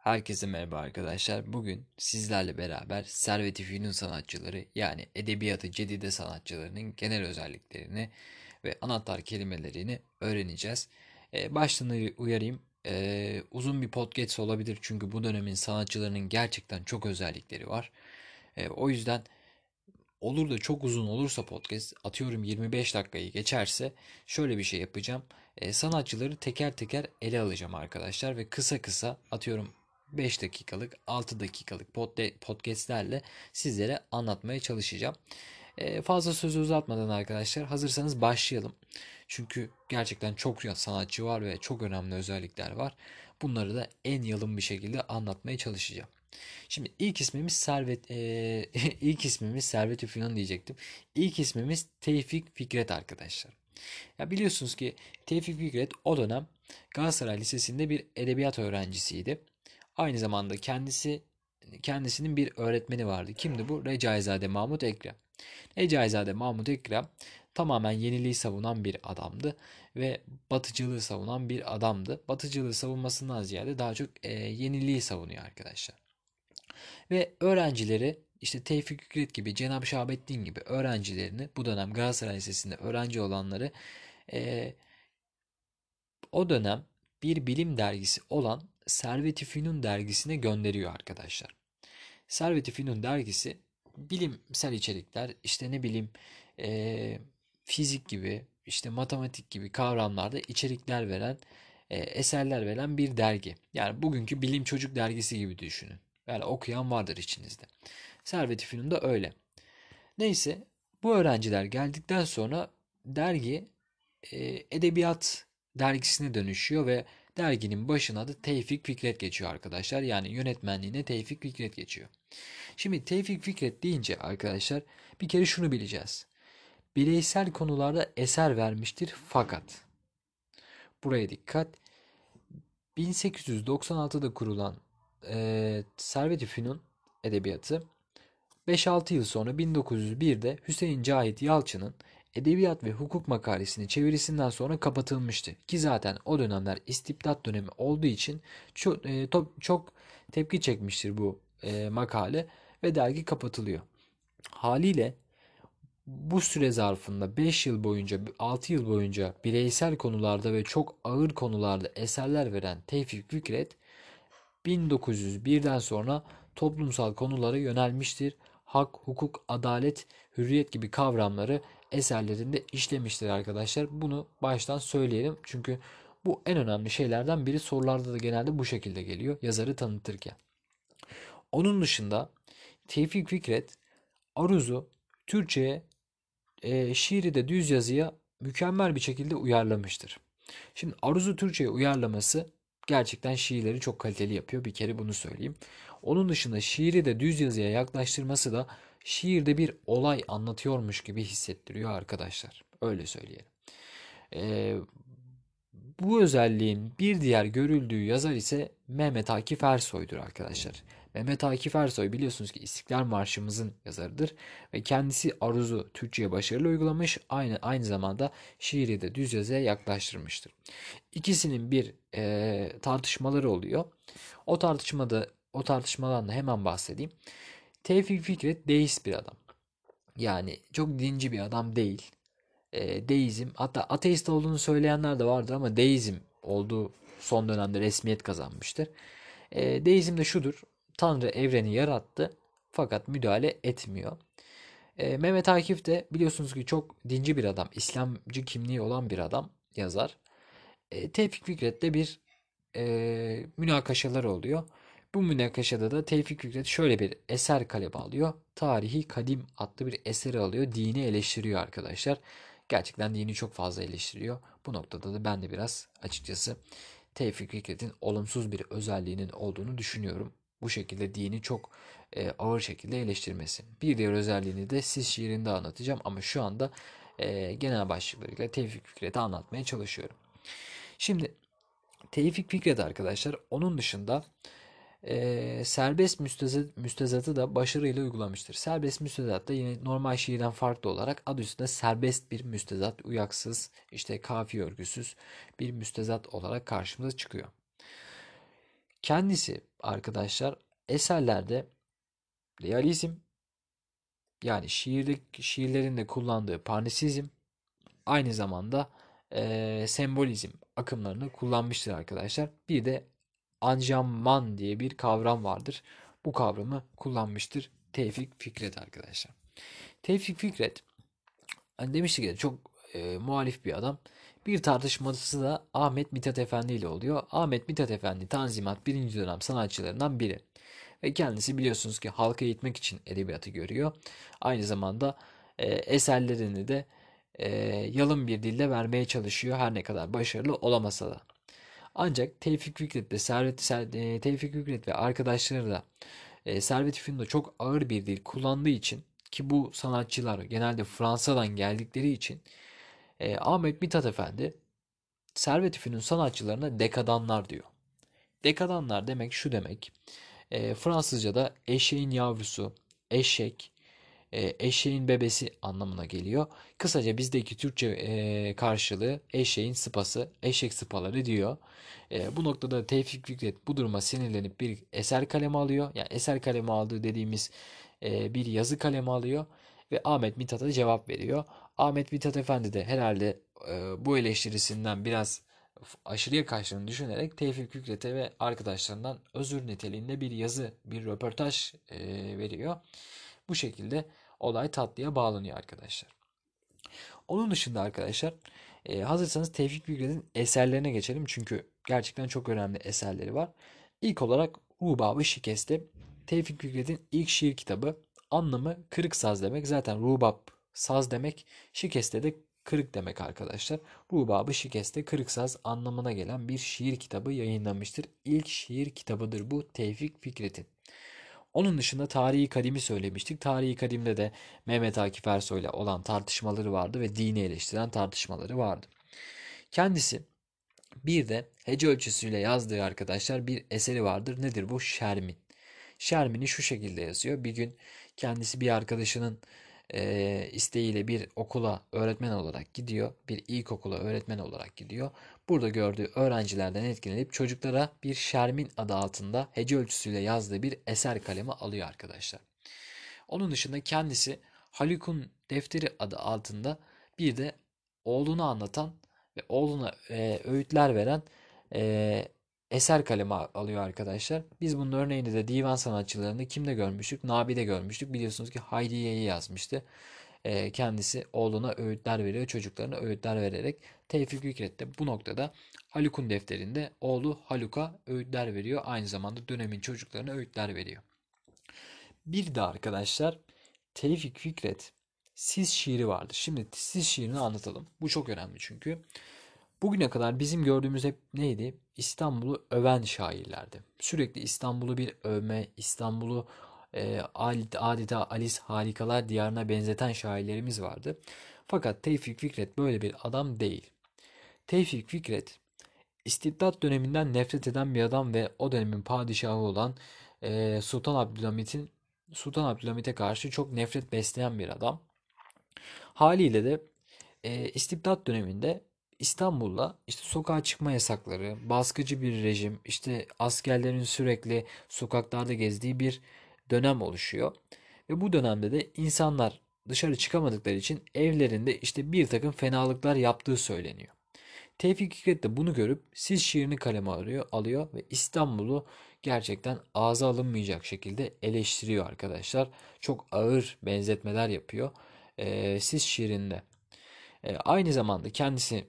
Herkese merhaba arkadaşlar. Bugün sizlerle beraber Servet-i Fünun sanatçıları yani edebiyatı cedide sanatçılarının genel özelliklerini ve anahtar kelimelerini öğreneceğiz. Ee, baştan uyarayım. Ee, uzun bir podcast olabilir çünkü bu dönemin sanatçılarının gerçekten çok özellikleri var. Ee, o yüzden olur da çok uzun olursa podcast atıyorum 25 dakikayı geçerse şöyle bir şey yapacağım. Ee, sanatçıları teker teker ele alacağım arkadaşlar ve kısa kısa atıyorum 5 dakikalık 6 dakikalık podcastlerle sizlere anlatmaya çalışacağım. Ee, fazla sözü uzatmadan arkadaşlar hazırsanız başlayalım. Çünkü gerçekten çok sanatçı var ve çok önemli özellikler var. Bunları da en yalın bir şekilde anlatmaya çalışacağım. Şimdi ilk ismimiz Servet e, ilk ismimiz Servet Üfünan diyecektim. İlk ismimiz Tevfik Fikret arkadaşlar. Ya biliyorsunuz ki Tevfik Fikret o dönem Galatasaray Lisesi'nde bir edebiyat öğrencisiydi. Aynı zamanda kendisi kendisinin bir öğretmeni vardı. Kimdi bu? Recaizade Mahmut Ekrem. Recaizade Mahmut Ekrem tamamen yeniliği savunan bir adamdı ve batıcılığı savunan bir adamdı. Batıcılığı savunmasından ziyade daha çok e, yeniliği savunuyor arkadaşlar. Ve öğrencileri işte Tevfik Fikret gibi, Cenab-ı Şahabettin gibi öğrencilerini bu dönem Galatasaray Lisesi'nde öğrenci olanları e, o dönem bir bilim dergisi olan Servet-i Fünun dergisine gönderiyor arkadaşlar. Servet-i Fünun dergisi bilimsel içerikler işte ne bileyim e, fizik gibi işte matematik gibi kavramlarda içerikler veren e, eserler veren bir dergi. Yani bugünkü bilim çocuk dergisi gibi düşünün. Yani okuyan vardır içinizde. Servet-i Fünun da öyle. Neyse bu öğrenciler geldikten sonra dergi e, edebiyat dergisine dönüşüyor ve Derginin başına da Tevfik Fikret geçiyor arkadaşlar. Yani yönetmenliğine Tevfik Fikret geçiyor. Şimdi Tevfik Fikret deyince arkadaşlar bir kere şunu bileceğiz. Bireysel konularda eser vermiştir fakat buraya dikkat 1896'da kurulan e, Servet-i Fünun edebiyatı 5-6 yıl sonra 1901'de Hüseyin Cahit Yalçın'ın Edebiyat ve Hukuk makalesini çevirisinden sonra kapatılmıştı. Ki zaten o dönemler istibdat dönemi olduğu için çok, e, çok tepki çekmiştir bu e, makale ve dergi kapatılıyor. Haliyle bu süre zarfında 5 yıl boyunca 6 yıl boyunca bireysel konularda ve çok ağır konularda eserler veren Tevfik Fikret 1901'den sonra toplumsal konulara yönelmiştir. Hak, hukuk, adalet, hürriyet gibi kavramları eserlerinde işlemiştir arkadaşlar. Bunu baştan söyleyelim. Çünkü bu en önemli şeylerden biri sorularda da genelde bu şekilde geliyor yazarı tanıtırken. Onun dışında Tevfik Fikret Aruz'u Türkçe'ye e, şiiri de düz yazıya mükemmel bir şekilde uyarlamıştır. Şimdi Aruz'u Türkçe'ye uyarlaması gerçekten şiirleri çok kaliteli yapıyor. Bir kere bunu söyleyeyim. Onun dışında şiiri de düz yazıya yaklaştırması da şiirde bir olay anlatıyormuş gibi hissettiriyor arkadaşlar. Öyle söyleyelim. Ee, bu özelliğin bir diğer görüldüğü yazar ise Mehmet Akif Ersoy'dur arkadaşlar. Mehmet Akif Ersoy biliyorsunuz ki İstiklal Marşımızın yazarıdır ve kendisi aruzu Türkçe'ye başarılı uygulamış aynı aynı zamanda şiiri de düz yazıya yaklaştırmıştır. İkisinin bir e, tartışmaları oluyor. O tartışmada o tartışmadan da hemen bahsedeyim. Tevfik Fikret deist bir adam. Yani çok dinci bir adam değil. E, deizm hatta ateist olduğunu söyleyenler de vardır ama deizm olduğu son dönemde resmiyet kazanmıştır. E, deizm de şudur. Tanrı evreni yarattı fakat müdahale etmiyor. E, Mehmet Akif de biliyorsunuz ki çok dinci bir adam. İslamcı kimliği olan bir adam yazar. E, Tevfik Fikret'te bir e, münakaşalar oluyor. Bu münakaşada da Tevfik Fikret şöyle bir eser kaleme alıyor. Tarihi Kadim adlı bir eseri alıyor. Dini eleştiriyor arkadaşlar. Gerçekten dini çok fazla eleştiriyor. Bu noktada da ben de biraz açıkçası Tevfik Fikret'in olumsuz bir özelliğinin olduğunu düşünüyorum. Bu şekilde dini çok e, ağır şekilde eleştirmesi. Bir diğer özelliğini de siz şiirinde anlatacağım ama şu anda e, genel başlıklarıyla Tevfik Fikret'i anlatmaya çalışıyorum. Şimdi Tevfik Fikret arkadaşlar onun dışında e, serbest müstezat, müstezatı da başarıyla uygulamıştır. Serbest müstezat da yine normal şiirden farklı olarak adı üstünde serbest bir müstezat, uyaksız, işte kafi örgüsüz bir müstezat olarak karşımıza çıkıyor. Kendisi arkadaşlar eserlerde realizm yani şiirde, şiirlerinde kullandığı parnesizm aynı zamanda e, sembolizm akımlarını kullanmıştır arkadaşlar. Bir de anjaman diye bir kavram vardır. Bu kavramı kullanmıştır Tevfik Fikret arkadaşlar. Tevfik Fikret hani demiştik ya çok e, muhalif bir adam. Bir tartışması da Ahmet Mithat Efendi ile oluyor. Ahmet Mithat Efendi Tanzimat birinci dönem sanatçılarından biri. Ve kendisi biliyorsunuz ki halka eğitmek için edebiyatı görüyor. Aynı zamanda e, eserlerini de e, yalın bir dille vermeye çalışıyor her ne kadar başarılı olamasa da. Ancak Tevfik Fikret ve Servet, e, Tevfik Fikret ve arkadaşları da e, Servet Fünun'da çok ağır bir dil kullandığı için ki bu sanatçılar genelde Fransa'dan geldikleri için e, Ahmet Mithat Efendi Servet Fünun sanatçılarına dekadanlar diyor. Dekadanlar demek şu demek. E, Fransızca'da eşeğin yavrusu, eşek, e, eşeğin bebesi anlamına geliyor. Kısaca bizdeki Türkçe e, karşılığı eşeğin sıpası, eşek sıpaları diyor. E, bu noktada Tevfik Fikret bu duruma sinirlenip bir eser kalemi alıyor. Yani eser kalemi aldığı dediğimiz e, bir yazı kalemi alıyor ve Ahmet Mithat'a cevap veriyor. Ahmet Mithat Efendi de herhalde e, bu eleştirisinden biraz aşırıya kaçtığını düşünerek Tevfik Fikret'e ve arkadaşlarından özür niteliğinde bir yazı, bir röportaj e, veriyor. Bu şekilde olay tatlıya bağlanıyor arkadaşlar. Onun dışında arkadaşlar e, hazırsanız Tevfik Fikret'in eserlerine geçelim. Çünkü gerçekten çok önemli eserleri var. İlk olarak Rubabı Şikeste. Tevfik Fikret'in ilk şiir kitabı. Anlamı kırık saz demek. Zaten rubab saz demek. Şikeste de kırık demek arkadaşlar. Rubabı Şikeste kırık saz anlamına gelen bir şiir kitabı yayınlanmıştır. İlk şiir kitabıdır bu Tevfik Fikret'in. Onun dışında Tarihi Kadim'i söylemiştik. Tarihi Kadim'de de Mehmet Akif Ersoy ile olan tartışmaları vardı ve dini eleştiren tartışmaları vardı. Kendisi bir de hece ölçüsüyle yazdığı arkadaşlar bir eseri vardır. Nedir bu? Şermin. Şermin'i şu şekilde yazıyor. Bir gün kendisi bir arkadaşının e, isteğiyle bir okula öğretmen olarak gidiyor. Bir ilkokula öğretmen olarak gidiyor. Burada gördüğü öğrencilerden etkilenip çocuklara bir Şermin adı altında hece ölçüsüyle yazdığı bir eser kalemi alıyor arkadaşlar. Onun dışında kendisi Haluk'un defteri adı altında bir de oğlunu anlatan ve oğluna e, öğütler veren e, eser kalemi alıyor arkadaşlar. Biz bunun örneğini de divan sanatçılarında kimde görmüştük? Nabi'de görmüştük. Biliyorsunuz ki Hayriye'yi yazmıştı. E, kendisi oğluna öğütler veriyor. Çocuklarına öğütler vererek Tevfik Fikret de bu noktada Haluk'un defterinde oğlu Haluk'a öğütler veriyor. Aynı zamanda dönemin çocuklarına öğütler veriyor. Bir de arkadaşlar Tevfik Fikret Siz şiiri vardır. Şimdi Siz şiirini anlatalım. Bu çok önemli çünkü. Bugüne kadar bizim gördüğümüz hep neydi? İstanbul'u öven şairlerdi. Sürekli İstanbul'u bir övme, İstanbul'u e, adeta Alice harikalar diyarına benzeten şairlerimiz vardı. Fakat Tevfik Fikret böyle bir adam değil. Tevfik Fikret istibdat döneminden nefret eden bir adam ve o dönemin padişahı olan e, Sultan Abdülhamit'in Sultan Abdülhamit'e karşı çok nefret besleyen bir adam. Haliyle de e, istibdat döneminde İstanbul'da işte sokağa çıkma yasakları, baskıcı bir rejim, işte askerlerin sürekli sokaklarda gezdiği bir dönem oluşuyor. Ve bu dönemde de insanlar dışarı çıkamadıkları için evlerinde işte bir takım fenalıklar yaptığı söyleniyor. Tevfik Fikret de bunu görüp siz şiirini kaleme alıyor, alıyor ve İstanbul'u gerçekten ağza alınmayacak şekilde eleştiriyor arkadaşlar. Çok ağır benzetmeler yapıyor e, siz şiirinde. E, aynı zamanda kendisi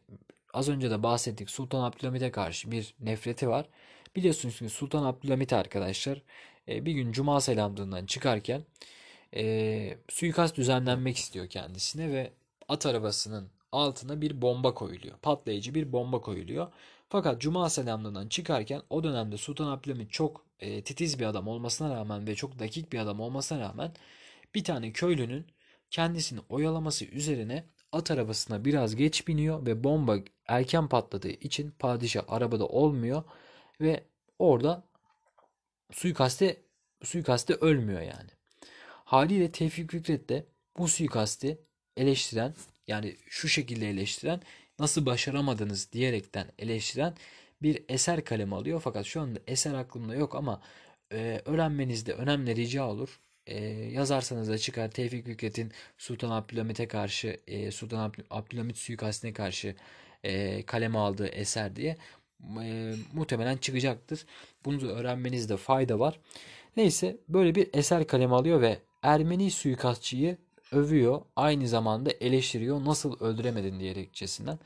az önce de bahsettik Sultan Abdülhamit'e karşı bir nefreti var. Biliyorsunuz ki Sultan Abdülhamit arkadaşlar e, bir gün Cuma selamlığından çıkarken e, suikast düzenlenmek istiyor kendisine ve at arabasının altına bir bomba koyuluyor. Patlayıcı bir bomba koyuluyor. Fakat Cuma selamlığından çıkarken o dönemde Sultan Abdülhamit çok e, titiz bir adam olmasına rağmen ve çok dakik bir adam olmasına rağmen bir tane köylünün kendisini oyalaması üzerine at arabasına biraz geç biniyor ve bomba erken patladığı için padişah arabada olmuyor ve orada suikaste suikaste ölmüyor yani. Haliyle Tevfik Fikret de bu suikasti eleştiren yani şu şekilde eleştiren nasıl başaramadınız diyerekten eleştiren bir eser kalemi alıyor. Fakat şu anda eser aklımda yok ama e, öğrenmenizde önemli rica olur. E, yazarsanız da çıkar Tevfik Fikret'in Sultan Abdülhamit'e karşı e, Sultan Abdülhamit suikastine karşı e, kaleme aldığı eser diye e, muhtemelen çıkacaktır. Bunu da öğrenmenizde fayda var. Neyse böyle bir eser kaleme alıyor ve Ermeni suikastçıyı övüyor. Aynı zamanda eleştiriyor. Nasıl öldüremedin diyerekçesinden.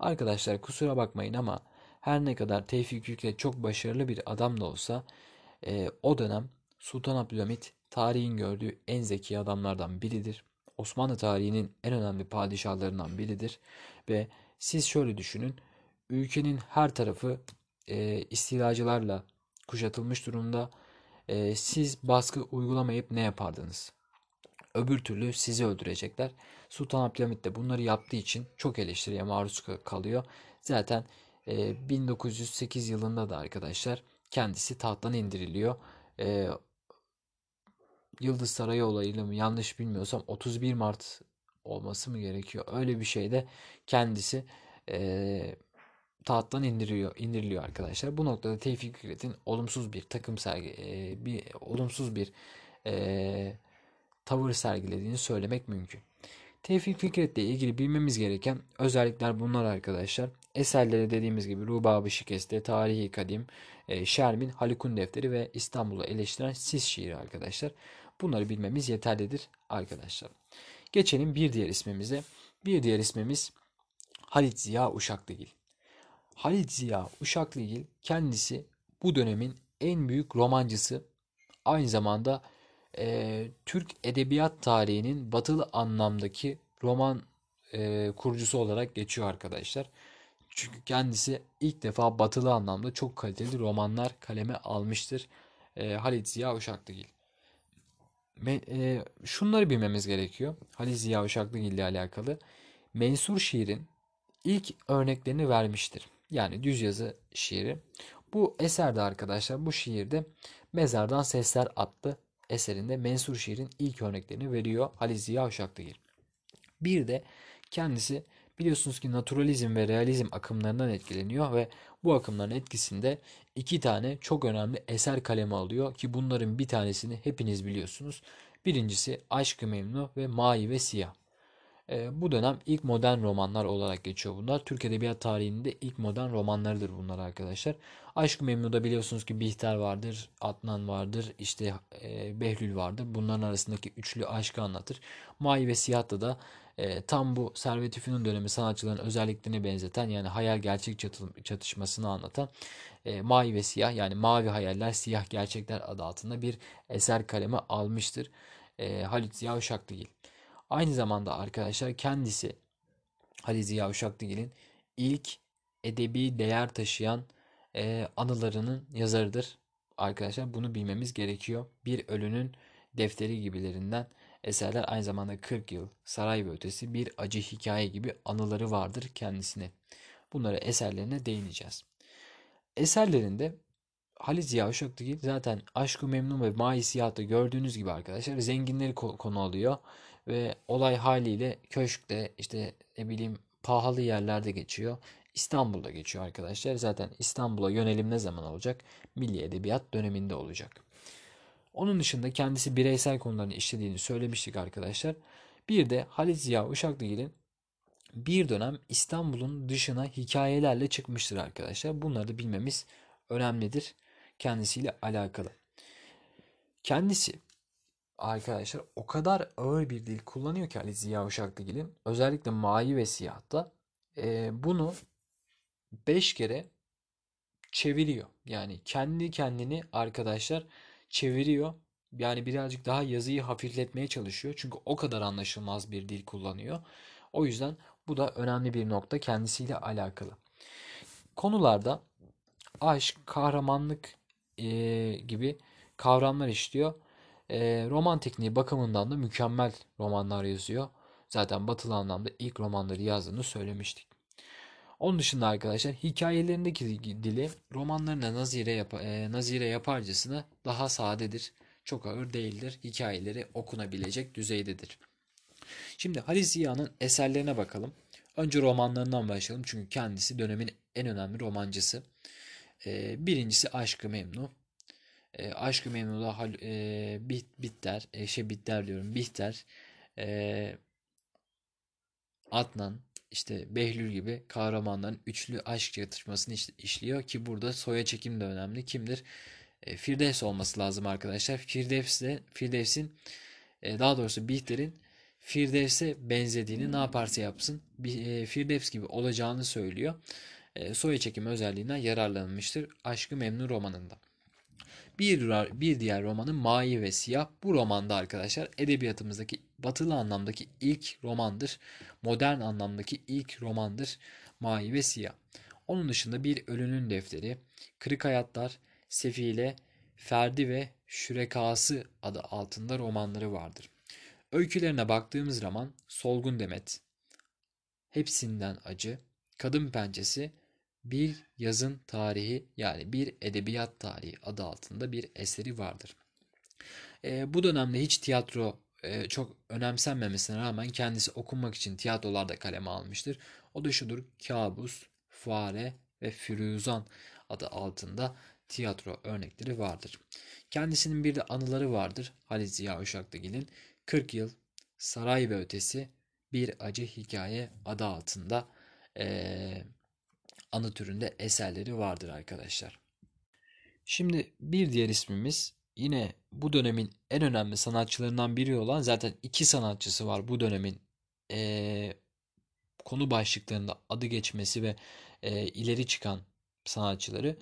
Arkadaşlar kusura bakmayın ama her ne kadar Tevfik Fikret çok başarılı bir adam da olsa e, o dönem Sultan Abdülhamit tarihin gördüğü en zeki adamlardan biridir. Osmanlı tarihinin en önemli padişahlarından biridir. Ve siz şöyle düşünün. Ülkenin her tarafı e, istilacılarla kuşatılmış durumda. E, siz baskı uygulamayıp ne yapardınız? Öbür türlü sizi öldürecekler. Sultan Abdülhamit de bunları yaptığı için çok eleştiriye maruz kalıyor. Zaten e, 1908 yılında da arkadaşlar kendisi tahttan indiriliyor. E, Yıldız Sarayı olayıyla mı yanlış bilmiyorsam 31 Mart olması mı gerekiyor? Öyle bir şeyde kendisi e, tahttan indiriyor, indiriliyor arkadaşlar. Bu noktada Tevfik Fikret'in olumsuz bir takım sergi, e, bir olumsuz bir e, tavır sergilediğini söylemek mümkün. Tevfik Fikret ile ilgili bilmemiz gereken özellikler bunlar arkadaşlar. Eserleri dediğimiz gibi Rubab-ı Şikeste, Tarihi Kadim, e, Şermin, Halikun Defteri ve İstanbul'u eleştiren Sis şiiri arkadaşlar. Bunları bilmemiz yeterlidir arkadaşlar. Geçelim bir diğer ismimize. Bir diğer ismimiz Halit Ziya Uşaklıgil. Halit Ziya Uşaklıgil kendisi bu dönemin en büyük romancısı. Aynı zamanda e, Türk edebiyat tarihinin batılı anlamdaki roman e, kurucusu olarak geçiyor arkadaşlar. Çünkü kendisi ilk defa batılı anlamda çok kaliteli romanlar kaleme almıştır. E, Halit Ziya Uşaklıgil. E, şunları bilmemiz gerekiyor. Halit Ziya Uşaklıgil ile alakalı. Mensur şiirin ilk örneklerini vermiştir. Yani düz yazı şiiri. Bu eserde arkadaşlar bu şiirde Mezardan Sesler adlı eserinde mensur şiirin ilk örneklerini veriyor Halil Ziya Uşaklıgil. Bir de kendisi biliyorsunuz ki naturalizm ve realizm akımlarından etkileniyor ve bu akımların etkisinde iki tane çok önemli eser kaleme alıyor ki bunların bir tanesini hepiniz biliyorsunuz. Birincisi Aşk-ı Memnu ve Mavi ve Siyah. E, bu dönem ilk modern romanlar olarak geçiyor bunlar. Türk Edebiyat tarihinde ilk modern romanlarıdır bunlar arkadaşlar. Aşk-ı Memnu'da biliyorsunuz ki Bihter vardır, Adnan vardır, işte e, Behlül vardır. Bunların arasındaki üçlü aşkı anlatır. May ve Siyah'ta da e, tam bu Servet-i dönemi sanatçıların özelliklerini benzeten yani hayal gerçek çatışmasını anlatan e, Mavi ve Siyah yani Mavi Hayaller Siyah Gerçekler adı altında bir eser kaleme almıştır. E, Halit Ziya Uşaklıgil. Aynı zamanda arkadaşlar kendisi Halil Ziya Uşaklıgil'in ilk edebi değer taşıyan e, anılarının yazarıdır. Arkadaşlar bunu bilmemiz gerekiyor. Bir ölünün defteri gibilerinden eserler aynı zamanda 40 yıl, saray ve ötesi bir acı hikaye gibi anıları vardır kendisine. Bunları eserlerine değineceğiz. Eserlerinde Halit Ziya Uşaklıgil zaten Aşk-ı Memnun ve Mai Siyah'ta gördüğünüz gibi arkadaşlar zenginleri konu alıyor. Ve olay haliyle köşkte işte ne bileyim pahalı yerlerde geçiyor. İstanbul'da geçiyor arkadaşlar. Zaten İstanbul'a yönelim ne zaman olacak? Milli Edebiyat döneminde olacak. Onun dışında kendisi bireysel konularını işlediğini söylemiştik arkadaşlar. Bir de Halit Ziya Uşaklıgil'in bir dönem İstanbul'un dışına hikayelerle çıkmıştır arkadaşlar. Bunları da bilmemiz önemlidir kendisiyle alakalı. Kendisi arkadaşlar o kadar ağır bir dil kullanıyor ki Ali Ziya Uşaklıgil'in özellikle mavi ve siyahta e, bunu 5 kere çeviriyor. Yani kendi kendini arkadaşlar çeviriyor. Yani birazcık daha yazıyı hafifletmeye çalışıyor. Çünkü o kadar anlaşılmaz bir dil kullanıyor. O yüzden bu da önemli bir nokta kendisiyle alakalı. Konularda aşk, kahramanlık e, gibi kavramlar işliyor. E, roman tekniği bakımından da mükemmel romanlar yazıyor. Zaten batılı anlamda ilk romanları yazdığını söylemiştik. Onun dışında arkadaşlar hikayelerindeki dili romanlarına nazire, yap e, nazire yaparcasına daha sadedir. Çok ağır değildir. Hikayeleri okunabilecek düzeydedir. Şimdi Halis Ziya'nın eserlerine bakalım. Önce romanlarından başlayalım çünkü kendisi dönemin en önemli romancısı. E, birincisi Aşk-ı Memnu. E, Aşk-ı Memnu'da Hal- e, Bih- Bihter, e, şey Bihter diyorum, Bihter, e, Adnan, işte Behlül gibi kahramanların üçlü aşk çatışmasını iş- işliyor ki burada soya çekim de önemli. Kimdir? E, Firdevs olması lazım arkadaşlar. Firdevs de Firdevs'in e, daha doğrusu Bihter'in Firdevs'e benzediğini ne yaparsa yapsın e, Firdevs gibi olacağını söylüyor. E, soya çekimi özelliğinden yararlanılmıştır Aşk-ı Memnu romanında. Bir, bir diğer romanı Mavi ve Siyah. Bu romanda arkadaşlar edebiyatımızdaki batılı anlamdaki ilk romandır. Modern anlamdaki ilk romandır Mavi ve Siyah. Onun dışında Bir Ölünün Defteri, Kırık Hayatlar, Sefile, Ferdi ve Şürekası adı altında romanları vardır. Öykülerine baktığımız zaman Solgun Demet, Hepsinden Acı, Kadın Pençesi, Bir Yazın Tarihi yani Bir Edebiyat Tarihi adı altında bir eseri vardır. E, bu dönemde hiç tiyatro e, çok önemsenmemesine rağmen kendisi okunmak için tiyatrolarda kaleme almıştır. O da şudur Kabus, Fare ve Firuzan adı altında tiyatro örnekleri vardır. Kendisinin bir de anıları vardır Halit Ziya Uşaklıgil'in 40 yıl Saray ve Ötesi bir acı hikaye adı altında e, anı türünde eserleri vardır arkadaşlar. Şimdi bir diğer ismimiz yine bu dönemin en önemli sanatçılarından biri olan zaten iki sanatçısı var bu dönemin e, konu başlıklarında adı geçmesi ve e, ileri çıkan sanatçıları.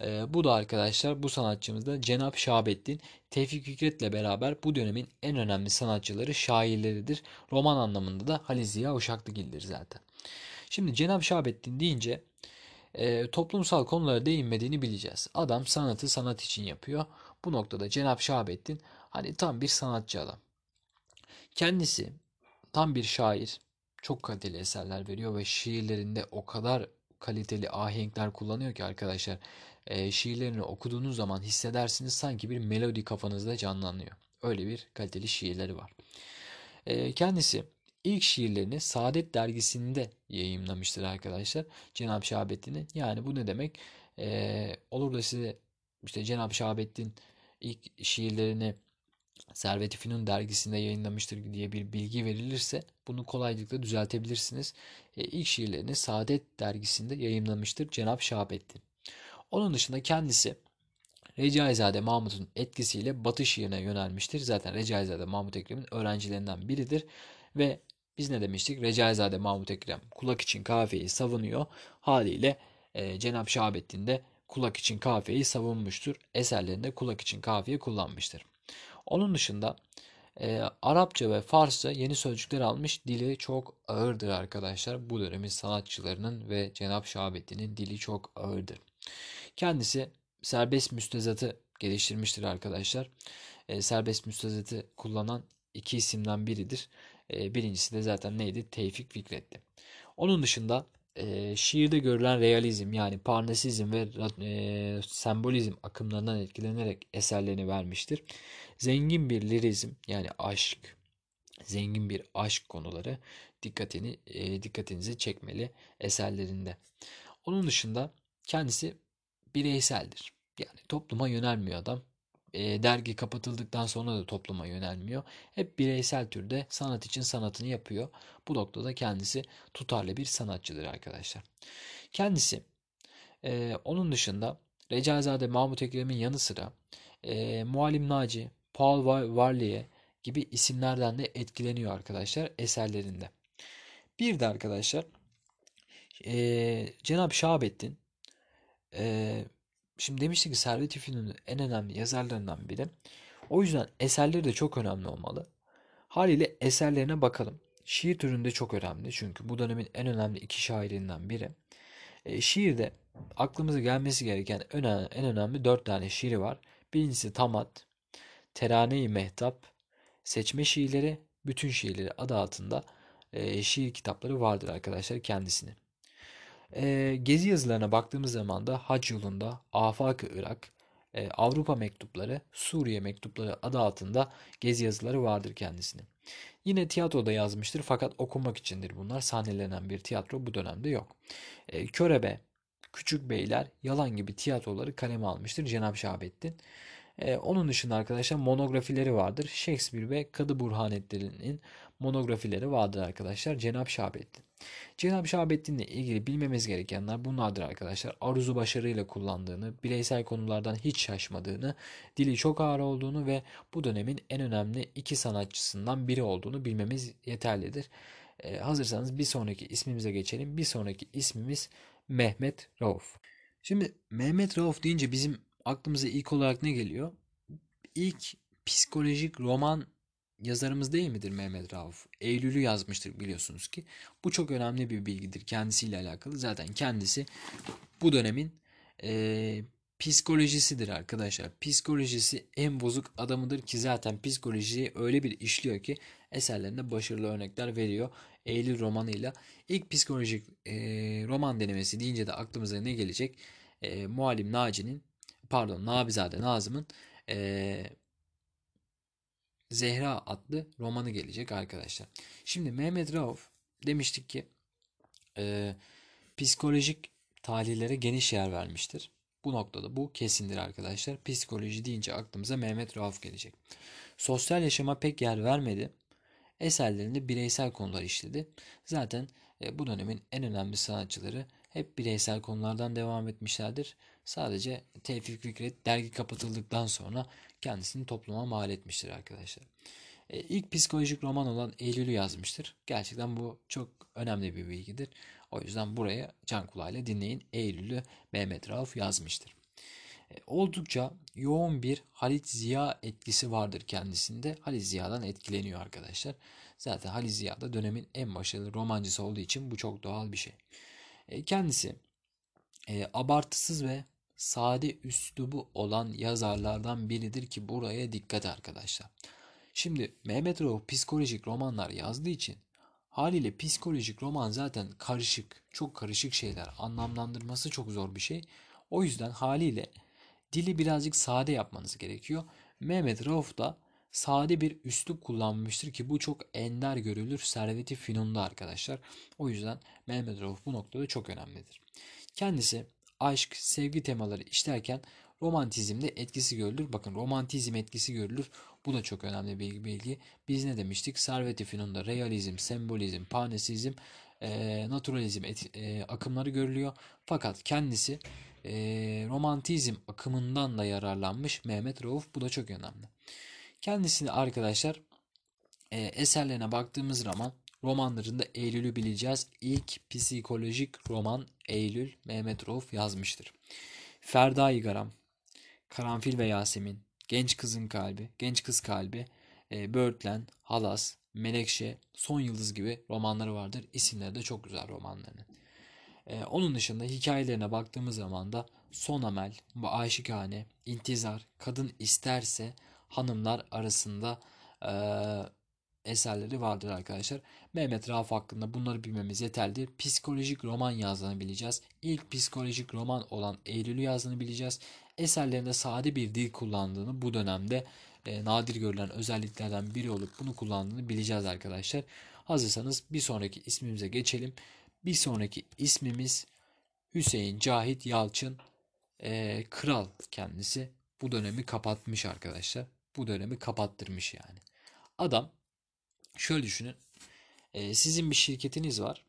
E, bu da arkadaşlar bu sanatçımız da Cenap Şahabettin. Tevfik Fikret'le beraber bu dönemin en önemli sanatçıları, şairleridir. Roman anlamında da Halil Ziya Uşaklıgil'dir zaten. Şimdi Cenap Şahabettin deyince e, toplumsal konulara değinmediğini bileceğiz. Adam sanatı sanat için yapıyor. Bu noktada Cenap Şahabettin hani tam bir sanatçı adam. Kendisi tam bir şair. Çok kaliteli eserler veriyor ve şiirlerinde o kadar kaliteli ahenkler kullanıyor ki arkadaşlar. E, şiirlerini okuduğunuz zaman hissedersiniz sanki bir melodi kafanızda canlanıyor. Öyle bir kaliteli şiirleri var. E, kendisi ilk şiirlerini Saadet dergisinde yayınlamıştır arkadaşlar. Cenab-ı Şahabettin'in. Yani bu ne demek? E, olur da size işte Cenab-ı Şahabettin ilk şiirlerini Servet-i Fünun dergisinde yayınlamıştır diye bir bilgi verilirse bunu kolaylıkla düzeltebilirsiniz. E, ilk şiirlerini Saadet dergisinde yayınlamıştır Cenab-ı Şahabettin. Onun dışında kendisi Recaizade Mahmut'un etkisiyle Batı şiirine yönelmiştir. Zaten Recaizade Mahmut Ekrem'in öğrencilerinden biridir ve biz ne demiştik? Recaizade Mahmut Ekrem kulak için kafeyi savunuyor. Haliyle e, Cenab-ı Şahabettin de kulak için kafeyi savunmuştur. Eserlerinde kulak için kafiye kullanmıştır. Onun dışında e, Arapça ve Farsça yeni sözcükler almış. Dili çok ağırdır arkadaşlar. Bu dönemin sanatçılarının ve Cenab-ı Şahabettin'in dili çok ağırdır. Kendisi serbest müstezatı geliştirmiştir arkadaşlar. E, serbest müstezatı kullanan iki isimden biridir. E, birincisi de zaten neydi? Tevfik Fikret'ti. Onun dışında e, şiirde görülen realizm yani parnasizm ve e, sembolizm akımlarından etkilenerek eserlerini vermiştir. Zengin bir lirizm yani aşk, zengin bir aşk konuları dikkatini e, dikkatinizi çekmeli eserlerinde. Onun dışında kendisi bireyseldir. Yani topluma yönelmiyor adam. E, dergi kapatıldıktan sonra da topluma yönelmiyor. Hep bireysel türde sanat için sanatını yapıyor. Bu noktada kendisi tutarlı bir sanatçıdır arkadaşlar. Kendisi e, onun dışında Recaizade Mahmut Ekrem'in yanı sıra e, Muallim Naci, Paul Varliye gibi isimlerden de etkileniyor arkadaşlar eserlerinde. Bir de arkadaşlar e, Cenab-ı Şahabettin e, şimdi demiştik ki Servet-i Fünun'un en önemli yazarlarından biri. O yüzden eserleri de çok önemli olmalı. Haliyle eserlerine bakalım. Şiir türünde çok önemli çünkü bu dönemin en önemli iki şairinden biri. E, şiirde aklımıza gelmesi gereken önemli, en önemli dört tane şiiri var. Birincisi Tamat, Terane-i Mehtap, Seçme Şiirleri, Bütün Şiirleri adı altında e, şiir kitapları vardır arkadaşlar kendisini. E, gezi yazılarına baktığımız zaman da Hac yolunda, Afak-ı Irak, e, Avrupa mektupları, Suriye mektupları adı altında gezi yazıları vardır kendisinin. Yine tiyatroda yazmıştır fakat okunmak içindir bunlar. Sahnelenen bir tiyatro bu dönemde yok. E, Körebe, Küçük Beyler, Yalan gibi tiyatroları kaleme almıştır Cenab Şahabettin. Ee, onun dışında arkadaşlar monografileri vardır. Shakespeare ve Kadı Burhanettin'in monografileri vardır arkadaşlar. Cenab Şahabettin. Cenab Şahabettin'le ilgili bilmemiz gerekenler bunlardır arkadaşlar. Aruzu başarıyla kullandığını, bireysel konulardan hiç şaşmadığını, dili çok ağır olduğunu ve bu dönemin en önemli iki sanatçısından biri olduğunu bilmemiz yeterlidir. Ee, hazırsanız bir sonraki ismimize geçelim. Bir sonraki ismimiz Mehmet Rauf. Şimdi Mehmet Rauf deyince bizim aklımıza ilk olarak ne geliyor? İlk psikolojik roman yazarımız değil midir Mehmet Rauf? Eylül'ü yazmıştır biliyorsunuz ki. Bu çok önemli bir bilgidir kendisiyle alakalı. Zaten kendisi bu dönemin e, psikolojisidir arkadaşlar. Psikolojisi en bozuk adamıdır ki zaten psikolojiyi öyle bir işliyor ki eserlerinde başarılı örnekler veriyor. Eylül romanıyla ilk psikolojik e, roman denemesi deyince de aklımıza ne gelecek? E, Muallim Naci'nin pardon Nabizade Nazım'ın e, Zehra adlı romanı gelecek arkadaşlar. Şimdi Mehmet Rauf demiştik ki e, psikolojik talihlere geniş yer vermiştir. Bu noktada bu kesindir arkadaşlar. Psikoloji deyince aklımıza Mehmet Rauf gelecek. Sosyal yaşama pek yer vermedi. Eserlerinde bireysel konular işledi. Zaten e, bu dönemin en önemli sanatçıları hep bireysel konulardan devam etmişlerdir. Sadece Tevfik Fikret dergi kapatıldıktan sonra kendisini topluma mal etmiştir arkadaşlar. E, ilk psikolojik roman olan Eylül'ü yazmıştır. Gerçekten bu çok önemli bir bilgidir. O yüzden buraya can kulağıyla dinleyin. Eylül'ü Mehmet Rauf yazmıştır. E, oldukça yoğun bir Halit Ziya etkisi vardır kendisinde. Halit Ziya'dan etkileniyor arkadaşlar. Zaten Halit Ziya da dönemin en başarılı romancısı olduğu için bu çok doğal bir şey. E, kendisi e, abartısız ve sade üslubu olan yazarlardan biridir ki buraya dikkat arkadaşlar. Şimdi Mehmet Rauf psikolojik romanlar yazdığı için haliyle psikolojik roman zaten karışık, çok karışık şeyler. Anlamlandırması çok zor bir şey. O yüzden haliyle dili birazcık sade yapmanız gerekiyor. Mehmet Rauf da sade bir üslup kullanmıştır ki bu çok ender görülür serveti finunda arkadaşlar. O yüzden Mehmet Rauf bu noktada çok önemlidir. Kendisi aşk, sevgi temaları işlerken romantizmde etkisi görülür. Bakın romantizm etkisi görülür. Bu da çok önemli bir bilgi. Biz ne demiştik? Servet-i Fünun'da realizm, sembolizm, panesizm, e, naturalizm et, e, akımları görülüyor. Fakat kendisi e, romantizm akımından da yararlanmış Mehmet Rauf. Bu da çok önemli. Kendisini arkadaşlar e, eserlerine baktığımız zaman romanlarında Eylül'ü bileceğiz. İlk psikolojik roman Eylül Mehmet Rauf yazmıştır. Ferda Garam, Karanfil ve Yasemin, Genç Kızın Kalbi, Genç Kız Kalbi, e, Birdland, Halas, Menekşe, Son Yıldız gibi romanları vardır. İsimleri de çok güzel romanlarının. E, onun dışında hikayelerine baktığımız zaman da Son Amel, Aşikane, İntizar, Kadın İsterse hanımlar arasında e, eserleri vardır arkadaşlar. Mehmet Rauf hakkında bunları bilmemiz yeterlidir. Psikolojik roman yazdığını bileceğiz. İlk psikolojik roman olan Eylül'ü yazdığını bileceğiz. Eserlerinde sade bir dil kullandığını bu dönemde e, nadir görülen özelliklerden biri olup bunu kullandığını bileceğiz arkadaşlar. Hazırsanız bir sonraki ismimize geçelim. Bir sonraki ismimiz Hüseyin Cahit Yalçın. E, kral kendisi. Bu dönemi kapatmış arkadaşlar. Bu dönemi kapattırmış yani. Adam şöyle düşünün. E, sizin bir şirketiniz var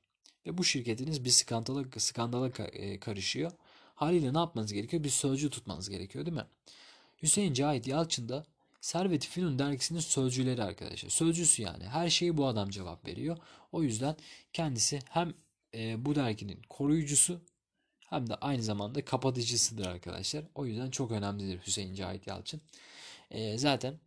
ve bu şirketiniz bir skandala, skandala e, karışıyor. Haliyle ne yapmanız gerekiyor? Bir sözcü tutmanız gerekiyor değil mi? Hüseyin Cahit Yalçın da Servet-i dergisinin sözcüleri arkadaşlar. Sözcüsü yani. Her şeyi bu adam cevap veriyor. O yüzden kendisi hem e, bu derginin koruyucusu hem de aynı zamanda kapatıcısıdır arkadaşlar. O yüzden çok önemlidir Hüseyin Cahit Yalçın. E, zaten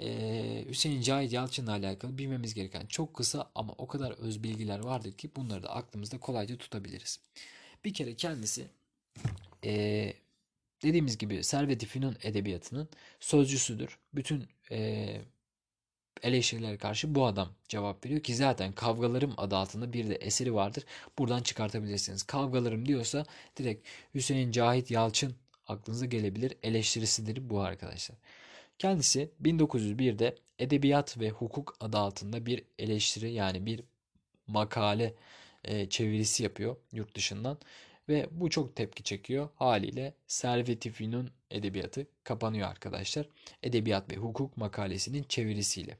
e, Hüseyin Cahit Yalçın'la alakalı bilmemiz gereken çok kısa ama o kadar öz bilgiler vardır ki bunları da aklımızda kolayca tutabiliriz. Bir kere kendisi e, dediğimiz gibi Servet-i Fünun edebiyatının sözcüsüdür. Bütün e, eleştirilere karşı bu adam cevap veriyor ki zaten Kavgalarım adı altında bir de eseri vardır. Buradan çıkartabilirsiniz. Kavgalarım diyorsa direkt Hüseyin Cahit Yalçın aklınıza gelebilir. Eleştirisidir bu arkadaşlar. Kendisi 1901'de Edebiyat ve Hukuk adı altında bir eleştiri yani bir makale e, çevirisi yapıyor yurt dışından. Ve bu çok tepki çekiyor. Haliyle Servet-i edebiyatı kapanıyor arkadaşlar. Edebiyat ve hukuk makalesinin çevirisiyle.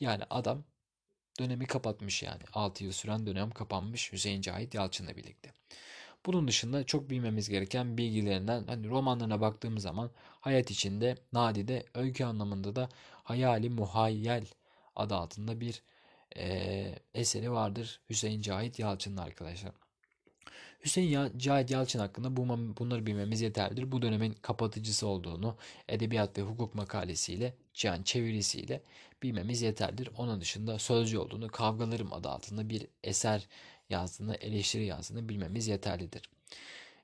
Yani adam dönemi kapatmış yani. 6 yıl süren dönem kapanmış Hüseyin Cahit Yalçın'la birlikte. Bunun dışında çok bilmemiz gereken bilgilerinden hani romanlarına baktığımız zaman hayat içinde nadide öykü anlamında da hayali muhayyel adı altında bir e, eseri vardır Hüseyin Cahit Yalçın'ın arkadaşlar. Hüseyin Cahit Yalçın hakkında bu, bunları bilmemiz yeterlidir. Bu dönemin kapatıcısı olduğunu edebiyat ve hukuk makalesiyle, yani çevirisiyle bilmemiz yeterlidir. Onun dışında sözcü olduğunu, kavgalarım adı altında bir eser yazdığını, eleştiri yazdığını bilmemiz yeterlidir.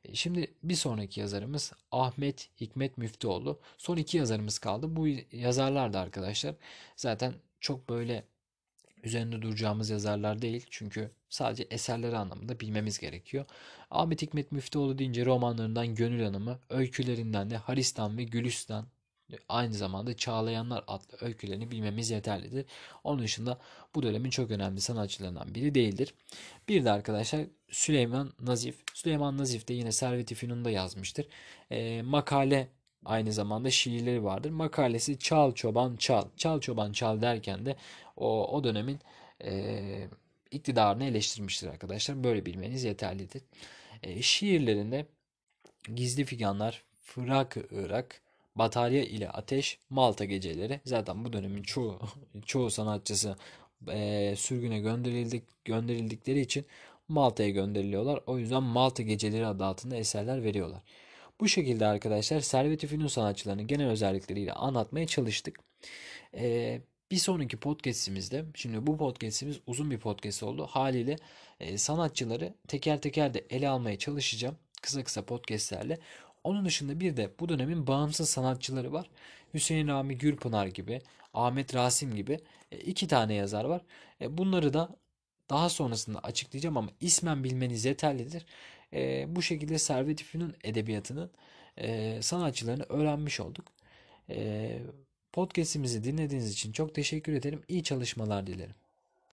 E, şimdi bir sonraki yazarımız Ahmet Hikmet Müftüoğlu. Son iki yazarımız kaldı. Bu yazarlar da arkadaşlar zaten çok böyle üzerinde duracağımız yazarlar değil. Çünkü sadece eserleri anlamında bilmemiz gerekiyor. Ahmet Hikmet Müftüoğlu deyince romanlarından Gönül Hanımı, öykülerinden de Haristan ve Gülistan aynı zamanda Çağlayanlar adlı öykülerini bilmemiz yeterlidir. Onun dışında bu dönemin çok önemli sanatçılarından biri değildir. Bir de arkadaşlar Süleyman Nazif. Süleyman Nazif de yine Servet-i Fünun'da yazmıştır. E, makale aynı zamanda şiirleri vardır. Makalesi Çal Çoban Çal. Çal Çoban Çal derken de o, o dönemin e, iktidarını eleştirmiştir arkadaşlar. Böyle bilmeniz yeterlidir. E, şiirlerinde Gizli Figanlar, Fırak Irak, Batarya ile Ateş, Malta Geceleri. Zaten bu dönemin çoğu çoğu sanatçısı e, sürgüne gönderildik gönderildikleri için Malta'ya gönderiliyorlar. O yüzden Malta Geceleri adı altında eserler veriyorlar. Bu şekilde arkadaşlar Servet-i Fünun sanatçılarının genel özellikleriyle anlatmaya çalıştık. Ee, bir sonraki podcastimizde, şimdi bu podcastimiz uzun bir podcast oldu. Haliyle e, sanatçıları teker teker de ele almaya çalışacağım. Kısa kısa podcastlerle. Onun dışında bir de bu dönemin bağımsız sanatçıları var. Hüseyin Rami Gürpınar gibi, Ahmet Rasim gibi e, iki tane yazar var. E, bunları da daha sonrasında açıklayacağım ama ismen bilmeniz yeterlidir. E, bu şekilde Servet-i Fünun edebiyatının sanatçılarını öğrenmiş olduk. Podcast'imizi dinlediğiniz için çok teşekkür ederim. İyi çalışmalar dilerim.